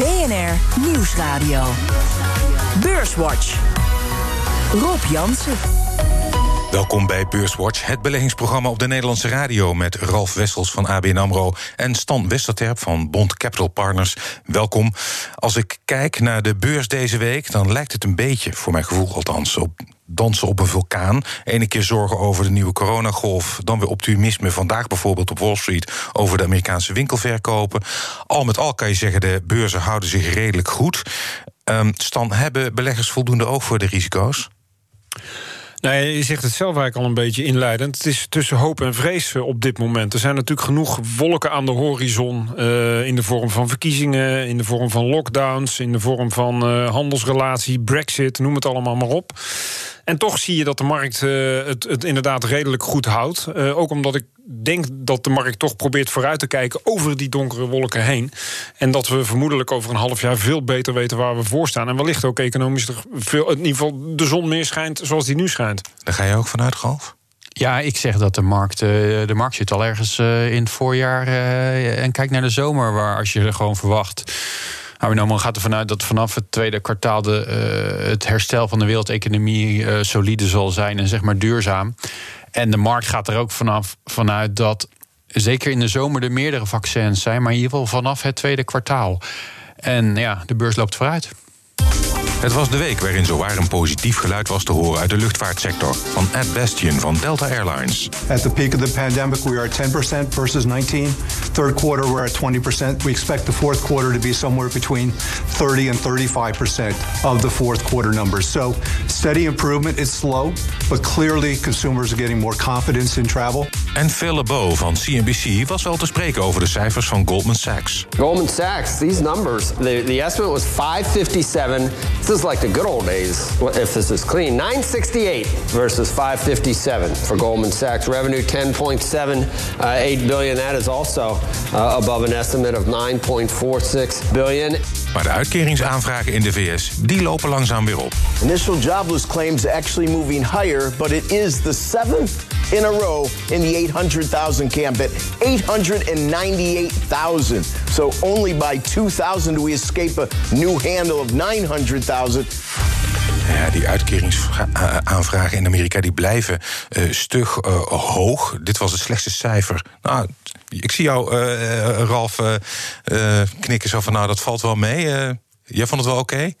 BNR Nieuwsradio. Beurswatch. Rob Jansen. Welkom bij Beurswatch, het beleggingsprogramma op de Nederlandse radio met Ralf Wessels van ABN Amro en Stan Westerterp van Bond Capital Partners. Welkom. Als ik kijk naar de beurs deze week, dan lijkt het een beetje, voor mijn gevoel althans, op dansen op een vulkaan. Ene keer zorgen over de nieuwe coronagolf, dan weer optimisme. Vandaag bijvoorbeeld op Wall Street over de Amerikaanse winkelverkopen. Al met al kan je zeggen, de beurzen houden zich redelijk goed. Um, Stan, hebben beleggers voldoende oog voor de risico's? Nou, je zegt het zelf eigenlijk al een beetje inleidend. Het is tussen hoop en vrees eh, op dit moment. Er zijn natuurlijk genoeg wolken aan de horizon. Uh, in de vorm van verkiezingen, in de vorm van lockdowns, in de vorm van uh, handelsrelatie, brexit, noem het allemaal maar op. En toch zie je dat de markt uh, het, het, inderdaad redelijk goed houdt. Uh, ook omdat ik denk dat de markt toch probeert vooruit te kijken over die donkere wolken heen. En dat we vermoedelijk over een half jaar veel beter weten waar we voor staan. En wellicht ook economisch veel, in ieder geval de zon meer schijnt zoals die nu schijnt. Daar ga je ook vanuit, Golf? Ja, ik zeg dat de markt, eh, de markt zit al ergens in het voorjaar. en kijk naar de zomer, waar als je er gewoon verwacht nou, gaat ervan uit dat vanaf het tweede kwartaal de, uh, het herstel van de wereldeconomie uh, solide zal zijn en zeg maar duurzaam. En de markt gaat er ook vanaf vanuit dat zeker in de zomer er meerdere vaccins zijn, maar in ieder geval vanaf het tweede kwartaal. En ja, de beurs loopt vooruit. Het was de week waarin zowaar een positief geluid was te horen uit de luchtvaartsector. Van Ed Bastian van Delta Airlines. At the peak of the pandemic we are at 10% versus 19. Third quarter we're at 20%. We expect the fourth quarter to be somewhere between 30 and 35% of the fourth quarter numbers. So steady improvement. It's slow, but clearly consumers are getting more confidence in travel. En Phil LeBeau van CNBC was wel te spreken over de cijfers van Goldman Sachs. Goldman Sachs, these numbers, the, the estimate was 557 This is like the good old days, if this is clean. 968 versus 557 for Goldman Sachs. Revenue 10.78 uh, billion. That is also uh, above an estimate of 9.46 billion. Maar de uitkeringsaanvragen in de VS, die lopen langzaam weer op. Initial jobless claims actually moving higher, but it is the seventh in a row in the 800,000 camp at 898,000. So only by 2,000 do we escape a new handle of 900,000. Ja, die uitkeringsaanvragen in Amerika die blijven uh, stug uh, hoog. Dit was het slechtste cijfer. Nou, ik zie jou, uh, Ralf, knikken zo van... nou, dat valt wel mee. jij vond het wel oké?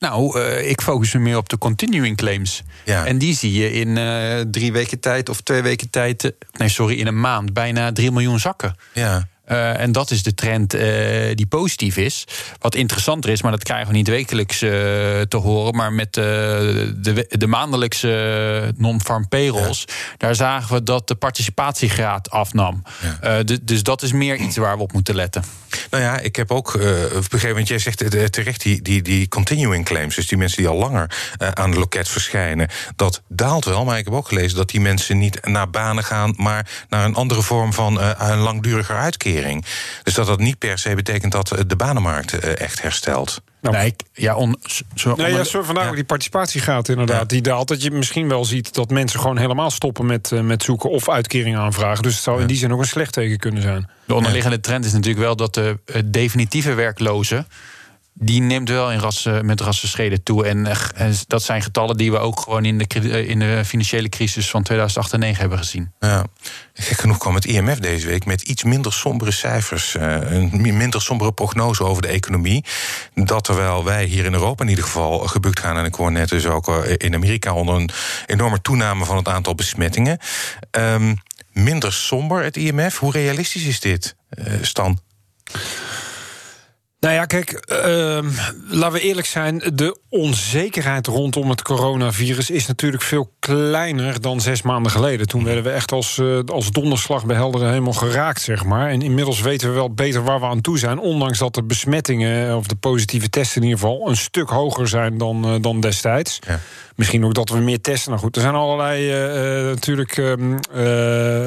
Nou, uh, ik focus me meer op de continuing claims. Ja. En die zie je in uh, drie weken tijd of twee weken tijd. Uh, nee, sorry, in een maand bijna 3 miljoen zakken. Ja. Uh, en dat is de trend uh, die positief is. Wat interessanter is, maar dat krijgen we niet wekelijks uh, te horen. Maar met de, de maandelijkse non-farm payrolls, ja. daar zagen we dat de participatiegraad afnam. Ja. dus dat is meer iets waar we op moeten letten. Nou ja, ik heb ook begrepen, want jij zegt terecht die, die, die continuing claims, dus die mensen die al langer aan het loket verschijnen, dat daalt wel. Maar ik heb ook gelezen dat die mensen niet naar banen gaan, maar naar een andere vorm van een langduriger uitkering. Dus dat dat niet per se betekent dat de banenmarkt eh, echt herstelt. Nou, nee, ja, on, zo, nee, ja, zo vandaag ja. die participatiegraad inderdaad. Ja. Die daalt. Dat je misschien wel ziet dat mensen gewoon helemaal stoppen met, uh, met zoeken of uitkering aanvragen. Dus het zou in die zin ook een slecht teken kunnen zijn. De onderliggende trend is natuurlijk wel dat de uh, definitieve werklozen die neemt wel in rassen, met rassenscheden toe. En, en, dat zijn getallen die we ook gewoon in de, in de financiële crisis van 2008 en 2009 hebben gezien. Ja. Gek genoeg kwam het IMF deze week met iets minder sombere cijfers. Uh, een minder sombere prognose over de economie. Dat terwijl wij hier in Europa in ieder geval gebukt gaan. En ik hoor net dus ook eh, in Amerika onder een enorme toename van het aantal besmettingen. Um, minder somber het IMF. Hoe realistisch is dit, Stan? Nou ja, kijk, uh, laten we eerlijk zijn. De onzekerheid rondom het coronavirus is natuurlijk veel kleiner dan zes maanden geleden. Toen werden we echt als, uh, als donderslag bij helderen helemaal geraakt, zeg maar. En inmiddels weten we wel beter waar we aan toe zijn. Ondanks dat de besmettingen, of de positieve testen in ieder geval, een stuk hoger zijn dan, uh, dan destijds. Ja. Misschien ook dat we meer testen. Nou goed, er zijn allerlei natuurlijk um,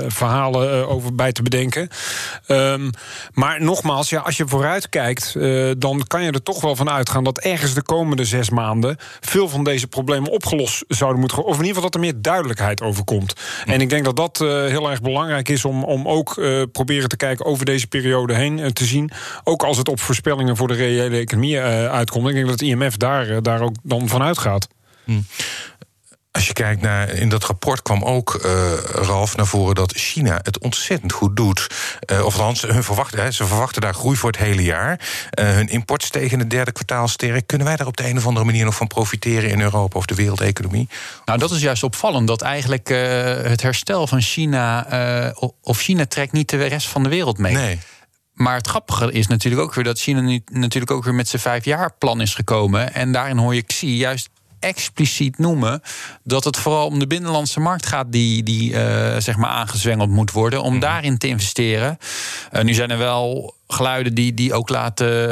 verhalen over bij te bedenken. Um, maar nogmaals, ja, als je vooruit kijkt dan kan je er toch wel van uitgaan dat ergens de komende zes maanden veel van deze problemen opgelost zouden moeten worden. Of in ieder geval dat er meer duidelijkheid over komt. En ik denk dat dat heel erg belangrijk is om, om ook proberen te kijken over deze periode heen te zien. Ook als het op voorspellingen voor de reële economie uitkomt. Ik denk dat het IMF daar, daar ook dan van uitgaat. Hm. Als je kijkt naar, in dat rapport kwam ook, uh, Ralf, naar voren dat China het ontzettend goed doet. Uh, of althans, hun verwachten, ze verwachten daar groei voor het hele jaar. Uh, hun import steeg in het derde kwartaal sterk. Kunnen wij daar op de een of andere manier nog van profiteren in Europa of de wereldeconomie? Nou, dat is juist opvallend. Dat eigenlijk het herstel van China. of China trekt niet de rest van de wereld mee. Nee. Maar het grappige is natuurlijk ook weer dat China nu natuurlijk ook weer met zijn vijf jaar plan is gekomen. En daarin hoor je Xi juist expliciet noemen dat het vooral om de binnenlandse markt gaat die, die uh, zeg maar aangezwengeld moet worden. Om mhm. daarin te investeren. Uh, nu zijn er wel geluiden die, die ook laten.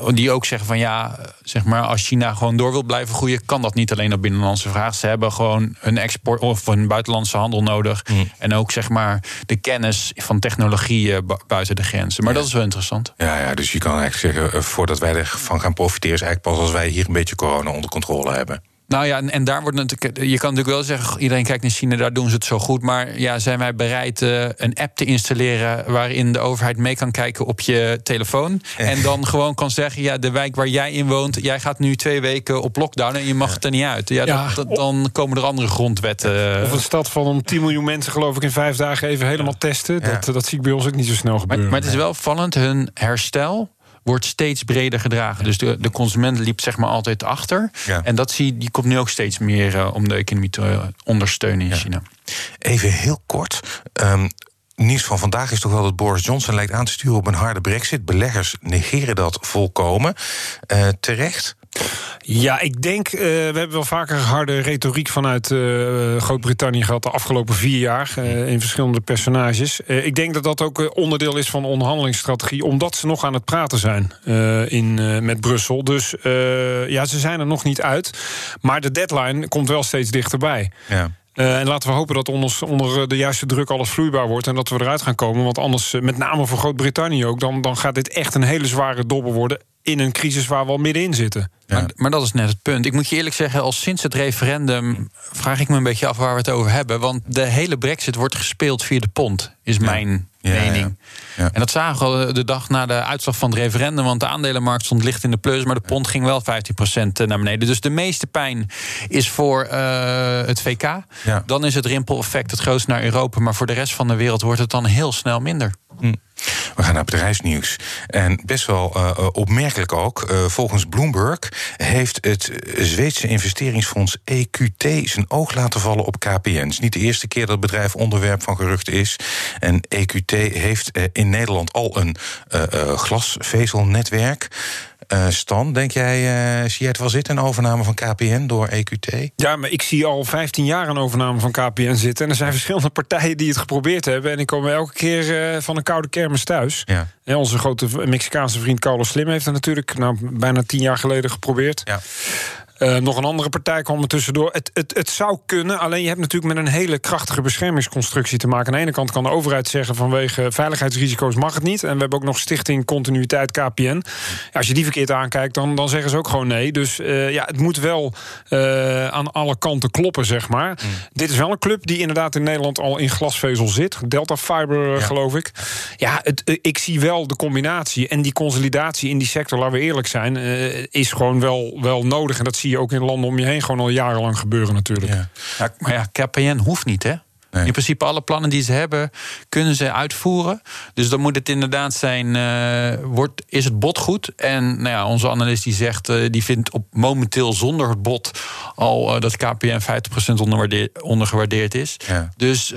Eh, die ook zeggen van ja, zeg maar, als China gewoon door wil blijven groeien, kan dat niet alleen op binnenlandse vraag. Ze hebben gewoon een export of een buitenlandse handel nodig. Mhm. En ook zeg maar de kennis van technologie buiten de grenzen. Maar dat is wel interessant. Ja, ja, dus je kan eigenlijk zeggen, voordat wij ervan gaan profiteren, is eigenlijk pas als wij hier een beetje corona onder controle hebben. Nou ja, en, en, daar wordt natuurlijk. Je kan natuurlijk wel zeggen, iedereen kijkt naar China, daar doen ze het zo goed. Maar ja, zijn wij bereid uh, een app te installeren waarin de overheid mee kan kijken op je telefoon? En dan gewoon kan zeggen: ja, de wijk waar jij in woont, jij gaat nu twee weken op lockdown en je mag het er niet uit. Ja, dat, dan komen er andere grondwetten. Of een stad van om 10 miljoen mensen, geloof ik, in vijf dagen even helemaal testen. Dat, dat zie ik bij ons ook niet zo snel gebeuren. Maar, maar het is wel vallend, hun herstel wordt steeds breder gedragen. Dus de, de consument liep zeg maar altijd achter. En dat zie, die komt nu ook steeds meer uh, om de economie te uh, ondersteunen in China. Even heel kort. Um, nieuws van vandaag is toch wel dat Boris Johnson lijkt aan te sturen op een harde brexit. Beleggers negeren dat volkomen. Uh, terecht. Ja, ik denk, uh, we hebben wel vaker harde retoriek vanuit uh, Groot-Brittannië gehad de afgelopen vier jaar uh, in verschillende personages. ik denk dat dat ook onderdeel is van de onderhandelingsstrategie, omdat ze nog aan het praten zijn in, met Brussel. Dus ja, ze zijn er nog niet uit. Maar de deadline komt wel steeds dichterbij. Ja. Uh, en laten we hopen dat onder, onder de juiste druk alles vloeibaar wordt en dat we eruit gaan komen. Want anders, met name voor Groot-Brittannië ook, dan, dan gaat dit echt een hele zware dobbel worden in een crisis waar we al middenin zitten. Maar, maar, dat is net het punt. Ik moet je eerlijk zeggen, al sinds het referendum vraag ik me een beetje af waar we het over hebben. Want de hele brexit wordt gespeeld via de pond, is mijn mening. En dat zagen we al de dag na de uitslag van het referendum. Want de aandelenmarkt stond licht in de plus, maar de pond ging wel 15% eh, naar beneden. Dus de meeste pijn is voor uh, het VK. Dan is het rimpel-effect het grootst naar Europa. Maar voor de rest van de wereld wordt het dan heel snel minder. Hm. We gaan naar bedrijfsnieuws. En best wel uh, opmerkelijk ook. Uh, volgens Bloomberg heeft het Zweedse investeringsfonds EQT zijn oog laten vallen op KPN. Het is niet de eerste keer dat het bedrijf onderwerp van geruchten is. En EQT heeft in Nederland al een glasvezelnetwerk. Uh, Stan, denk jij, uh, zie jij het wel zitten, een overname van KPN door EQT? Ja, maar ik zie al 15 jaar een overname van KPN zitten. En er zijn verschillende partijen die het geprobeerd hebben. En ik kom elke keer uh, van een koude kermis thuis. Ja. En onze grote Mexicaanse vriend Carlos Slim heeft het natuurlijk nou, bijna tien jaar geleden geprobeerd. Ja. Uh, nog een andere partij kwam er tussendoor. Het, het, het zou kunnen, alleen je hebt natuurlijk met een hele krachtige beschermingsconstructie te maken. Aan de ene kant kan de overheid zeggen vanwege veiligheidsrisico's mag het niet. En we hebben ook nog Stichting Continuïteit KPN. Ja, als je die verkeerd aankijkt, dan, dan zeggen ze ook gewoon nee. Dus uh, ja, het moet wel uh, aan alle kanten kloppen, zeg maar. Mm. Dit is wel een club die inderdaad in Nederland al in glasvezel zit. Delta Fiber, ja. geloof ik. Ja, het, ik zie wel de combinatie en die consolidatie in die sector, laten we eerlijk zijn, is gewoon wel, wel nodig. En dat zie je ook in landen om je heen gewoon al jarenlang gebeuren natuurlijk. Ja maar ja, KPN hoeft niet, hè? In principe alle plannen die ze hebben, kunnen ze uitvoeren. Dus dan moet het inderdaad zijn, uh, wordt, is het bot goed? En nou ja, onze analist die zegt, uh, die vindt op momenteel zonder het bot al uh, dat KPN 50% ondergewaardeerd is. Ja. Dus,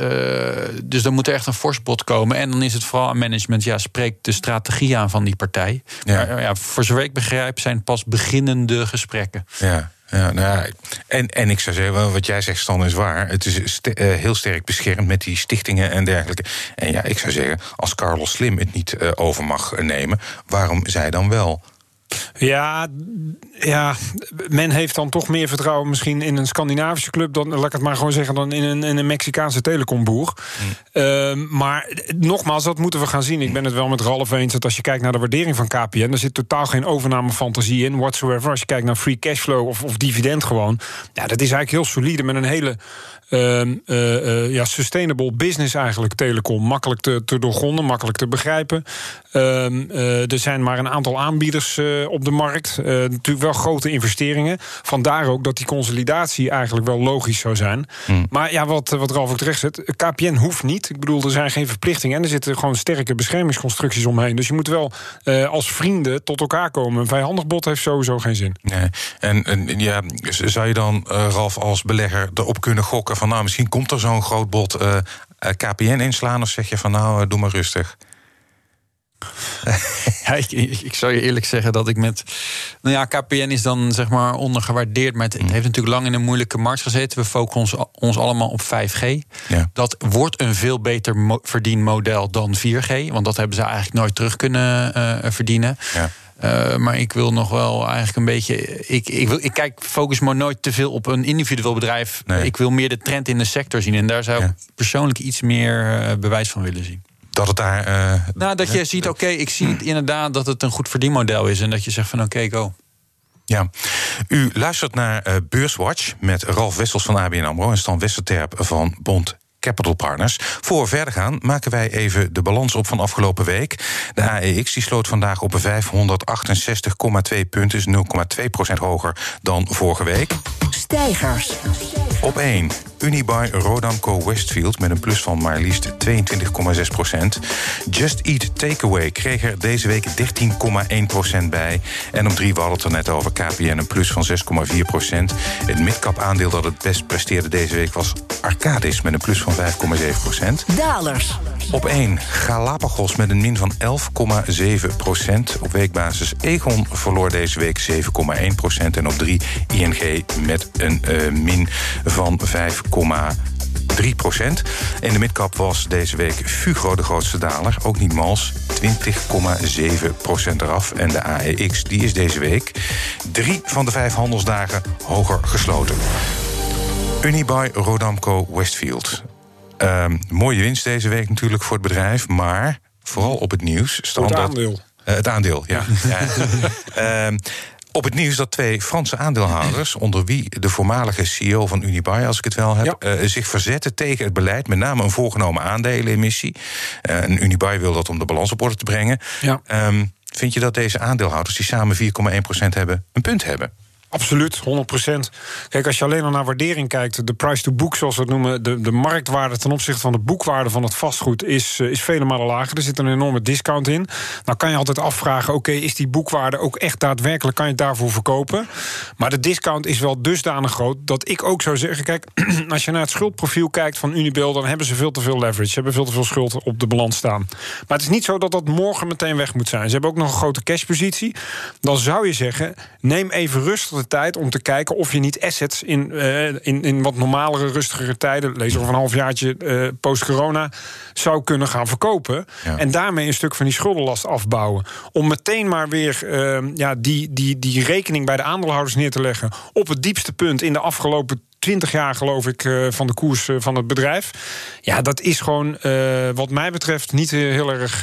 dus dan moet er echt een fors bot komen. En dan is het vooral aan management, ja, spreekt de strategie aan van die partij. Ja. Maar ja, voor zover ik begrijp, zijn pas beginnende gesprekken. Ja. Ja, nou ja, en, en ik zou zeggen, wat jij zegt, Stan, is waar. Het is uh, heel sterk beschermd met die stichtingen en dergelijke. En ja, ik zou zeggen, als Carlos Slim het niet uh, over mag nemen, waarom zij dan wel? Ja, ja, men heeft dan toch meer vertrouwen misschien in een Scandinavische club... dan, laat ik het maar gewoon zeggen, dan in een, in een Mexicaanse telecomboer. Mm. Uh, maar nogmaals, dat moeten we gaan zien. Ik ben het wel met Ralf eens dat als je kijkt naar de waardering van KPN... er zit totaal geen overnamefantasie in, whatsoever. Als je kijkt naar free cashflow of, of dividend gewoon... ja, dat is eigenlijk heel solide met een hele uh, uh, ja, sustainable business eigenlijk, telecom. Makkelijk te, te doorgronden, makkelijk te begrijpen. Ehm, er zijn maar een aantal aanbieders op de markt. natuurlijk wel grote investeringen. Vandaar ook dat die consolidatie eigenlijk wel logisch zou zijn. Hmm. Maar ja, wat, wat Ralf ook terecht zet, KPN hoeft niet. Ik bedoel, er zijn geen verplichtingen en er zitten gewoon sterke beschermingsconstructies omheen. Dus je moet wel als vrienden tot elkaar komen. Een vijandig bod heeft sowieso geen zin. Nee. En, en ja, zou je dan, Ralf, als belegger erop kunnen gokken van nou, misschien komt er zo'n groot bod eh, eh, KPN inslaan, of zeg je van nou, eh, doe maar rustig? ja, ik, ik, zou je eerlijk zeggen dat ik met. Nou ja, KPN is dan zeg maar ondergewaardeerd. Maar het, mm. heeft natuurlijk lang in een moeilijke markt gezeten. We focussen ons, ons allemaal op 5G. Ja. Dat wordt een veel beter mo verdienmodel dan 4G. Want dat hebben ze eigenlijk nooit terug kunnen uh, verdienen. Ja. Uh, maar ik wil nog wel eigenlijk een beetje. Ik, ik, wil, ik kijk, focus maar nooit te veel op een individueel bedrijf. Nee. Ik wil meer de trend in de sector zien. En daar zou ik persoonlijk iets meer uh, bewijs van willen zien. Dat het daar. Uh, nou, dat je ziet, oké, ik zie het inderdaad dat het een goed verdienmodel is. En dat je zegt van oké, go. Ja, u luistert naar uh, Beurswatch met Ralf Wessels van ABN AMRO... en Stan Westerterp van Bond Capital Partners. Voor we verder gaan, maken wij even de balans op van afgelopen week. De AEX die sloot vandaag op 568,2 punten, is 0,2% hoger dan vorige week. Stijgers. Op 1. Unibuy Rodamco Westfield met een plus van maar liefst 22,6 procent. Just Eat Takeaway kreeg er deze week 13,1 procent bij. En om 3 we hadden het er net over KPN een plus van 6,4 procent. Het midcap aandeel dat het best presteerde deze week was Arcadis met een plus van 5,7 procent. Dalers. Op 1 Galapagos met een min van 11,7 procent. Op weekbasis Egon verloor deze week 7,1 procent. En op 3 ING met een uh, min van 5,3 procent. In de midcap was deze week Fugro de grootste daler. Ook niet mals, 20,7 procent eraf. En de AEX die is deze week drie van de vijf handelsdagen hoger gesloten. Unibuy Rodamco Westfield. Um, mooie winst deze week natuurlijk voor het bedrijf, maar vooral op het nieuws stond het aandeel. Uh, het aandeel, ja. ja. Um, op het nieuws dat twee Franse aandeelhouders, onder wie de voormalige CEO van Unibail, als ik het wel heb, ja. uh, zich verzetten tegen het beleid, met name een voorgenomen aandelenemissie. Uh, en Unibail wil dat om de balans op orde te brengen. Ja. Um, vind je dat deze aandeelhouders, die samen 4,1% hebben, een punt hebben? Absoluut, 100% Kijk, als je alleen al naar waardering kijkt, de price to book, zoals we het noemen, de, de marktwaarde ten opzichte van de boekwaarde van het vastgoed is, eh, is vele malen lager. Er zit een enorme discount in. Nou kan je altijd afvragen: oké, is die boekwaarde ook echt daadwerkelijk? Kan je het daarvoor verkopen? Maar de discount is wel dusdanig groot dat ik ook zou zeggen: kijk, als je naar het schuldprofiel kijkt van Unibail, dan hebben ze veel te veel leverage, ze hebben veel te veel schuld op de balans staan. Maar het is niet zo dat dat morgen meteen weg moet zijn. Ze hebben ook nog een grote cashpositie. Dan zou je zeggen: neem even rustig tijd om te kijken of je niet assets in, uh, in, in wat normalere, rustigere tijden, lees over een halfjaartje uh, post-corona, zou kunnen gaan verkopen. En daarmee een stuk van die schuldenlast afbouwen. Om meteen maar weer uh, ja, die, die, die rekening bij de aandeelhouders neer te leggen op het diepste punt in de afgelopen 20 jaar, geloof ik, eh, van de koers eh, van het bedrijf. Ja, dat is gewoon, uh, wat mij betreft, niet heel erg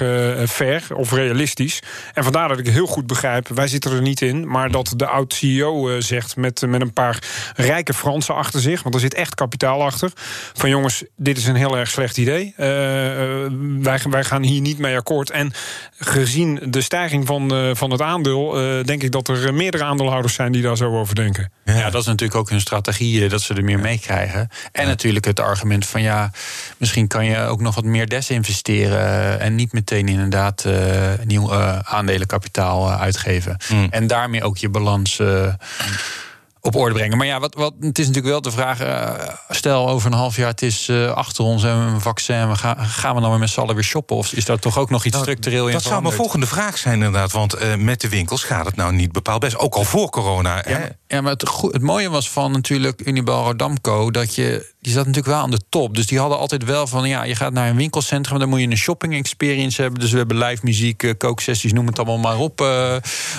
fair of realistisch. En vandaar dat ik heel goed begrijp, wij zitten er niet in, maar dat de oud-CEO zegt met, met een paar rijke Fransen achter zich, want er zit echt kapitaal achter. Van jongens, dit is een heel erg slecht idee. wij, wij gaan hier niet mee akkoord. En gezien de stijging van, van het aandeel, denk ik dat er meerdere aandeelhouders zijn die daar zo over denken. Ja, ja dat is natuurlijk ook hun strategie. Dat ze er meer meekrijgen. En natuurlijk het argument van ja, misschien kan je ook nog wat meer desinvesteren. En niet meteen inderdaad uh, nieuw uh, aandelenkapitaal uh, uitgeven. Mm. En daarmee ook je balans op orde brengen. Maar ja, wat, wat, het is natuurlijk wel de vraag... Uh, stel over een half jaar, het is uh, achter ons en een vaccin... We gaan, gaan we dan weer met z'n allen weer shoppen? Of is daar toch ook nog iets nou, structureel in Dat zou mijn volgende vraag zijn inderdaad. Want uh, met de winkels gaat het nou niet bepaald best. Ook al voor corona. Ja, hè? ja maar het, het mooie was van natuurlijk Unibail Rodamco... dat je die zat natuurlijk wel aan de top. Dus die hadden altijd wel van, ja, je gaat naar een winkelcentrum... dan moet je een shopping experience hebben. Dus we hebben live muziek, kooksessies, noem het allemaal maar op.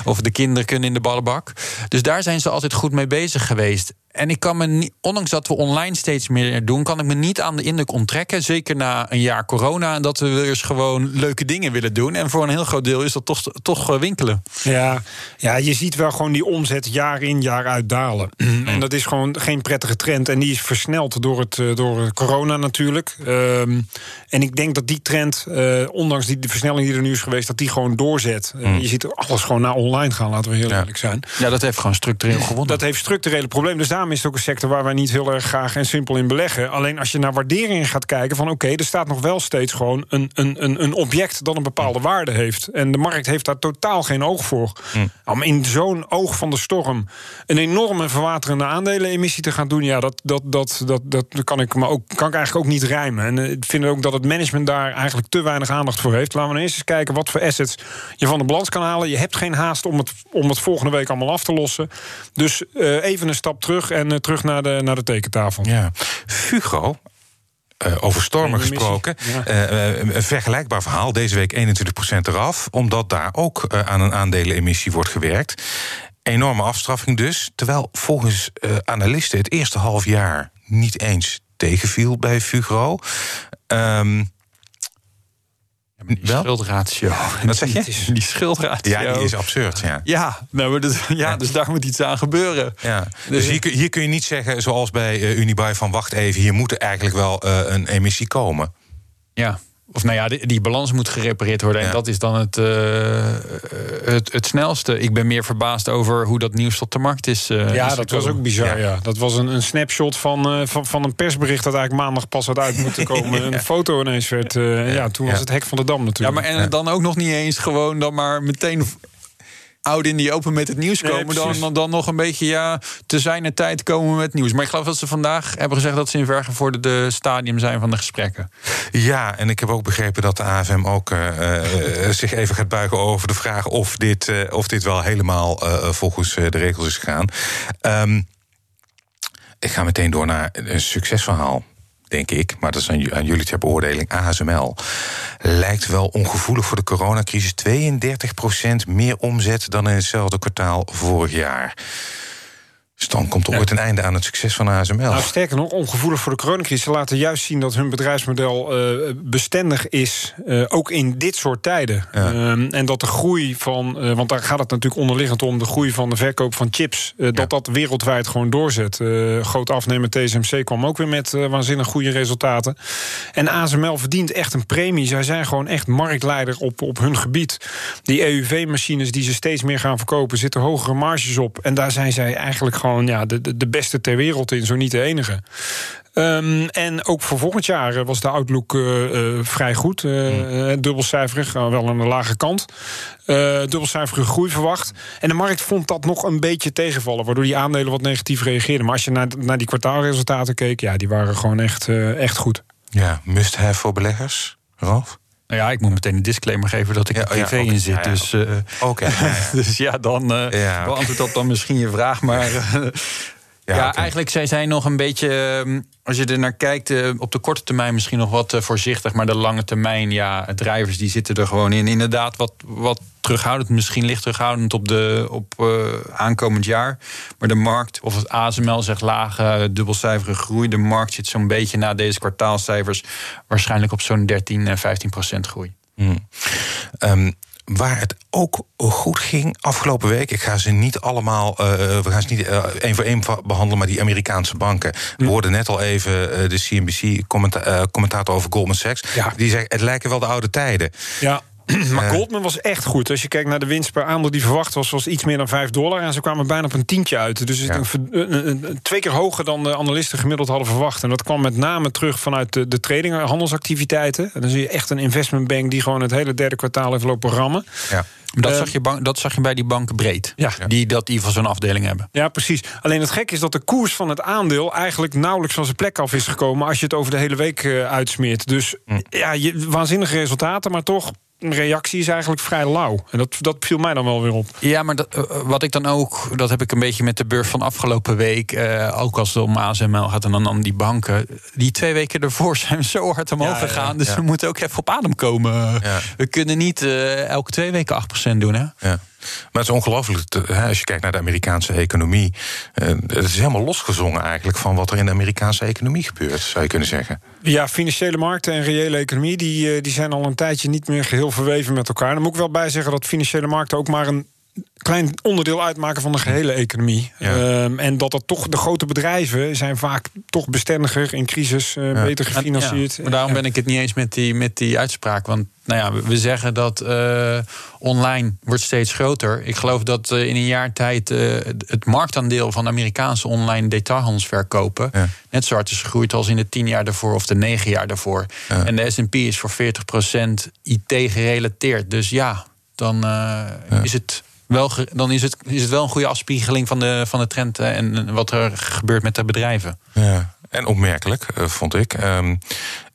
Of de kinderen kunnen in de ballenbak. Dus daar zijn ze altijd goed mee bezig geweest. En ik kan me niet, ondanks dat we online steeds meer doen, kan ik me niet aan de indruk onttrekken. Zeker na een jaar corona. En dat we weer eens gewoon leuke dingen willen doen. En voor een heel groot deel is dat toch, toch eh, winkelen. Ja, ja, je ziet wel gewoon die omzet jaar in, jaar uit dalen. En dat is gewoon geen prettige trend. En die is versneld door, het, eh, door corona natuurlijk. Um, en ik denk dat die trend, uh, ondanks die de versnelling die er nu is geweest, dat die gewoon doorzet. Uh, je ziet alles gewoon naar online gaan, laten we heel eerlijk zijn. Ja, dat heeft gewoon structureel gewonnen. Dat heeft structurele problemen. Dus daarom is het ook een sector waar wij niet heel erg graag en simpel in beleggen. Alleen als je naar waardering gaat kijken, van oké, er staat nog wel steeds gewoon een, een, een, een object dat een bepaalde waarde heeft. En de markt heeft daar totaal geen oog voor. Mm. Om in zo'n oog van de storm een enorme verwaterende aandelenemissie te gaan doen, ja, dat, dat, dat, dat, dat kan ik me ook kan ik eigenlijk ook niet rijmen. En eh, ik vind ook dat het management daar eigenlijk te weinig aandacht voor heeft. Laten we eerst eens kijken wat voor assets je van de balans kan halen. Je hebt geen haast om het, om het volgende week allemaal af te lossen. Dus uh, even een stap terug en uh, terug naar de, naar de tekentafel. Ja. Fugro, uh, over stormen gesproken. Ja. Uh, een vergelijkbaar verhaal. Deze week 21% eraf. Omdat daar ook uh, aan een aandelenemissie wordt gewerkt. Enorme afstraffing dus. Terwijl volgens analisten het eerste half jaar niet eens tegenviel bij Fugro. Um, die schuldratio. Wat zeg je? Die schuldratio. Ja, die is absurd. Ja, ja, nou, dus, ja, dus daar moet iets aan gebeuren. Ja. Dus hier, hier kun je niet zeggen, zoals bij uh, Unibuy, van wacht even, hier moet er eigenlijk wel uh, een emissie komen. Ja. Of nou ja, die, die, balans moet gerepareerd worden. En dat is dan het, uh, het, het, snelste. Ik ben meer verbaasd over hoe dat nieuws tot de markt is. Uh, ja, dat was ook bizar. Ja. ja. Dat was een, een snapshot van, van, van een persbericht dat eigenlijk maandag pas had uit moeten komen. Een foto ineens werd. ja, toen was het hek van de dam natuurlijk. Ja, maar en dan ook nog niet eens gewoon dan maar meteen oud in die open met het nieuws komen, dan, dan, dan nog een beetje ja, te zijn tijd komen met nieuws. Maar ik geloof dat ze vandaag hebben gezegd dat ze in vergevorderde stadium zijn van de gesprekken. Ja, en ik heb ook begrepen dat de AFM ook uh, zich even gaat buigen over de vraag of dit, uh, of dit wel helemaal uh, volgens de regels is gegaan. Um, ik ga meteen door naar een succesverhaal denk ik, maar dat is aan, jullie ter beoordeling, ASML, lijkt wel ongevoelig voor de coronacrisis. 32% meer omzet dan in hetzelfde kwartaal vorig jaar. Dus dan komt er ooit een einde aan het succes van ASML. Nou, sterker nog, ongevoelig voor de coronacrisis. Ze laten juist zien dat hun bedrijfsmodel uh, bestendig is, uh, ook in dit soort tijden. Ja. Uh, en dat de groei van, uh, want daar gaat het natuurlijk onderliggend om, de groei van de verkoop van chips, ja. dat dat wereldwijd gewoon doorzet. groot afnemer TSMC kwam ook weer met waanzinnig goede resultaten. En ASML verdient echt een premie. Zij zijn gewoon echt marktleider op, op hun gebied. Die EUV-machines die ze steeds meer gaan verkopen, zitten hogere marges op. En daar zijn zij eigenlijk gewoon gewoon ja, de, de beste ter wereld in, zo niet de enige. Um, en ook voor volgend jaar eh, was de outlook uh, uh, vrij goed. Uh, mm. Dubbelcijferig, wel aan de lage kant. dubbelcijferige groei verwacht. En de markt vond dat nog een beetje tegenvallen, waardoor die aandelen wat negatief reageerden. Maar als je naar, naar die kwartaalresultaten keek, ja, die waren gewoon echt, echt goed. Ja, must have voor beleggers, Ralf? Nou ja, ik moet meteen een disclaimer geven dat ik ja, er privé ja, okay, in zit. Ja, dus, uh, okay, dus ja, dan uh, beantwoordt dat dan misschien je vraag. Maar uh, ja, okay. eigenlijk zij zijn nog een beetje, ehm, als je er naar kijkt, op de korte termijn misschien nog wat voorzichtig. Maar de lange termijn, ja, drijvers die zitten er gewoon in. Inderdaad, wat, wat terughoudend, misschien licht terughoudend op, de, op uh, aankomend jaar. Maar de markt, of het ASML zegt lage, dubbelcijferige groei. De markt zit zo'n beetje na deze kwartaalcijfers waarschijnlijk op zo'n 13, 15 procent groei. Hmm. Um, waar het ook goed ging afgelopen week. Ik ga ze niet allemaal, uh, we gaan ze niet uh, één voor één behandelen, maar die Amerikaanse banken. We hoorden net al even uh, de CNBC-commentator over Goldman Sachs. Ja. Die zegt: het lijken wel de oude tijden. Ja. Maar Goldman was echt goed. Als je kijkt naar de winst per aandeel die verwacht was, was iets meer dan 5 dollar. En ze kwamen bijna op een tientje uit. Dus ja. een, een, twee keer hoger dan de analisten gemiddeld hadden verwacht. En dat kwam met name terug vanuit de, de trading, handelsactiviteiten. En dan zie je echt een investmentbank die gewoon het hele derde kwartaal heeft lopen rammen. Ja. Dat, zag je dat zag je bij die banken breed. Ja. Die dat die van zo'n afdeling hebben. Ja, precies. Alleen het gek is dat de koers van het aandeel eigenlijk nauwelijks van zijn plek af is gekomen. als je het over de hele week uitsmeert. Dus hm. ja, je, waanzinnige resultaten, maar toch reactie is eigenlijk vrij lauw. En dat, dat viel mij dan wel weer op. Ja, maar dat, eh, wat ik dan ook, dat heb ik een beetje met de beurs van afgelopen week. Uh, ook als het om ASML gaat en dan om die banken. Die twee weken ervoor zijn we zo hard omhoog gegaan. dus we moeten ook even op adem komen. We kunnen niet uh, elke twee weken 8% doen. Hè? Ja. Maar het is ongelooflijk, als je kijkt naar de Amerikaanse economie. Eh, het is helemaal losgezongen eigenlijk van wat er in de Amerikaanse economie gebeurt, zou je kunnen zeggen. Ja, financiële markten en reële economie die, eh, die zijn al een tijdje niet meer geheel verweven met elkaar. Dan moet ik wel bij zeggen dat financiële markten ook maar een klein onderdeel uitmaken van de gehele economie. Ehm, en dat dat toch de grote bedrijven zijn vaak toch bestendiger in crisis, uh, beter gefinancierd. Ja, maar daarom ben ik het niet eens met die, met die uitspraak. Want nou ja, we zeggen dat uh, online wordt steeds groter. Ik geloof dat uh, in een jaar tijd het marktaandeel van Amerikaanse online detailhandelsverkopen ja. net zo hard is gegroeid als in de tien jaar daarvoor of de negen jaar daarvoor. En de SP is voor 40% IT gerelateerd. Dus ja, dan is het wel, dan is het, is het wel een goede afspiegeling van de, van de trend en wat er gebeurt met de bedrijven. Ja, en opmerkelijk, eh, vond ik. Ehm,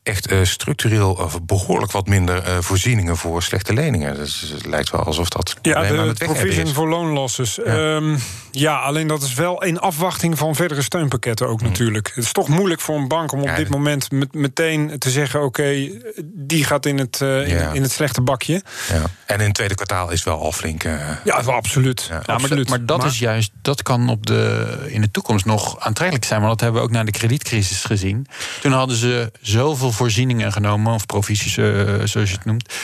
echt uh, structureel uh, behoorlijk wat minder uh, voorzieningen voor slechte leningen. Dus het lijkt wel alsof dat. Ja, de provision voor loonlosses. Ja. Um, ja. alleen dat is wel in afwachting van verdere steunpakketten ook mm. natuurlijk. Het is toch moeilijk voor een bank om op dit moment met, meteen te zeggen: oké, die gaat in het, in, in, het slechte bakje. Ja. En in het tweede kwartaal is wel al flink. ja, absoluut. Ja, absoluut. Maar, dat is juist, dat kan op de, in de toekomst nog aantrekkelijk zijn. Maar dat hebben we ook na de kredietcrisis gezien. Toen hadden ze zoveel voorzieningen genomen, of provisies, uh, zoals je het noemt.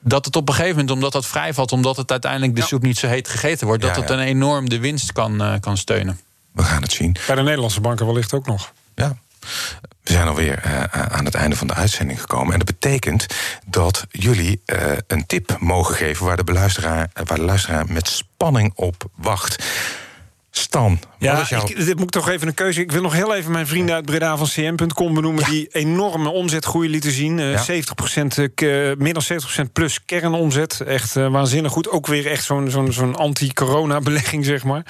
Dat het op een gegeven moment, omdat dat vrijvalt, omdat het uiteindelijk de soep niet zo heet gegeten wordt, dat het een enorm de winst kan, uh, kan steunen. We gaan het zien. Bij de Nederlandse banken wellicht ook nog. Ja. We zijn alweer uh, aan het einde van de uitzending gekomen. En dat betekent dat jullie uh, een tip mogen geven waar de, beluisteraar, waar de luisteraar met spanning op wacht. Stan, ja, ik, dit moet ik toch even een keuze. Ik wil nog heel even mijn vrienden uit Breda van cm.com benoemen... die enorme omzetgroei lieten zien. Uh, ja. 70%, uh, meer dan 70% plus kernomzet. Echt uh, waanzinnig goed. Ook weer echt zo'n zo'n zo'n anti-corona-belegging, zeg maar.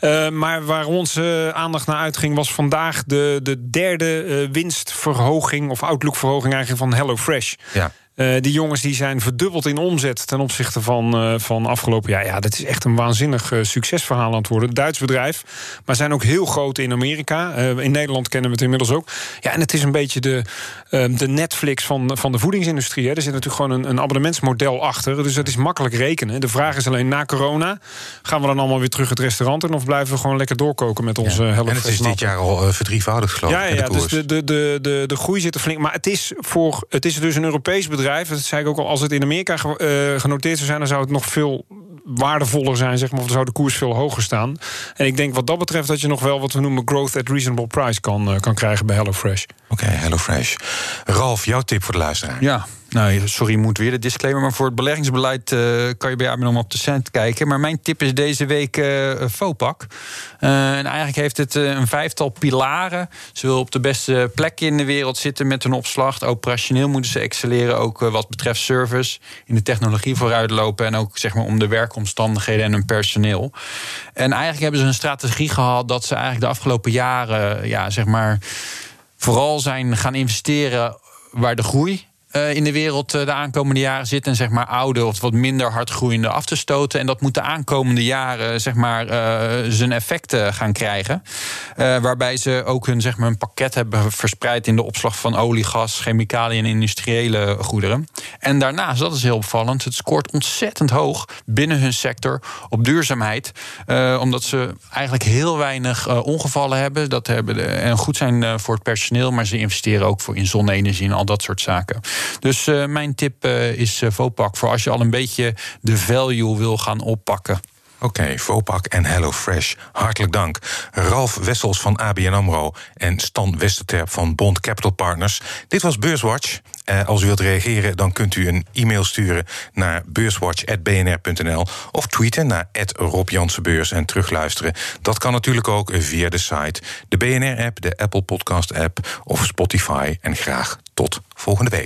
Uh, maar waar onze aandacht naar uitging... was vandaag de, de derde winstverhoging... of outlookverhoging eigenlijk van HelloFresh. Ja. Uh, die jongens die zijn verdubbeld in omzet ten opzichte van, uh, van afgelopen jaar. Ja, dat is echt een waanzinnig uh, succesverhaal aan het worden. Duits bedrijf, maar zijn ook heel groot in Amerika. in Nederland kennen we het inmiddels ook. Ja, en het is een beetje de, de Netflix van, van de voedingsindustrie. Hè. Er zit natuurlijk gewoon een, een abonnementsmodel achter. Dus dat is makkelijk rekenen. De vraag is alleen na corona: gaan we dan allemaal weer terug het restaurant in of blijven we gewoon lekker doorkoken met onze ja. En het is dit jaar al verdrievoudigd, geloof ik. Ja, ja, dus de, de, de, de, de groei zit er flink. Maar het is, voor, het is dus een Europees bedrijf bedrijf. Dat zei ik ook al, als het in Amerika uh, genoteerd zou zijn, dan zou het nog veel waardevoller zijn, zeg maar, of zou de koers veel hoger staan. En ik denk wat dat betreft dat je nog wel wat we noemen growth at reasonable price kan, uh, kan krijgen bij HelloFresh. Oké, okay, HelloFresh. Ralf, jouw tip voor de luisteraar? Ja, nou, sorry, moet weer de disclaimer. Maar voor het beleggingsbeleid uh, kan je bij ABN op de cent kijken. Maar mijn tip is deze week uh, FOPAC. Uh, en eigenlijk heeft het een vijftal pilaren. Ze willen op de beste plek in de wereld zitten met hun opslag. Operationeel moeten ze excelleren, ook wat betreft service. In de technologie vooruitlopen. En ook zeg maar, om de werkomstandigheden en hun personeel. En eigenlijk hebben ze een strategie gehad dat ze eigenlijk de afgelopen jaren... ja, zeg maar, vooral zijn gaan investeren waar de groei uh, in de wereld uh, de aankomende jaren zit. En zeg maar oude of wat minder hard groeiende af te stoten. En dat moet de aankomende jaren zeg maar, uh, zijn effecten gaan krijgen. waarbij ze ook hun, zeg maar, een pakket hebben verspreid in de opslag van olie, gas, chemicaliën en industriële goederen. En daarnaast, dat is heel opvallend, het scoort ontzettend hoog binnen hun sector op duurzaamheid. omdat ze eigenlijk heel weinig ongevallen hebben. Dat hebben en goed zijn voor het personeel, maar ze investeren ook voor in zonne-energie en al dat soort zaken. Dus mijn tip is Vopak voor als je al een beetje de value wil gaan oppakken. Oké, okay, Vopak en HelloFresh, hartelijk dank. Ralf Wessels van ABN AMRO en Stan Westerterp van Bond Capital Partners. Dit was Beurswatch. Eh, als u wilt reageren, dan kunt u een e-mail sturen naar beurswatch.bnr.nl of tweeten naar Rob en terugluisteren. Dat kan natuurlijk ook via de site, de BNR-app, de Apple Podcast-app of Spotify. En graag tot volgende week.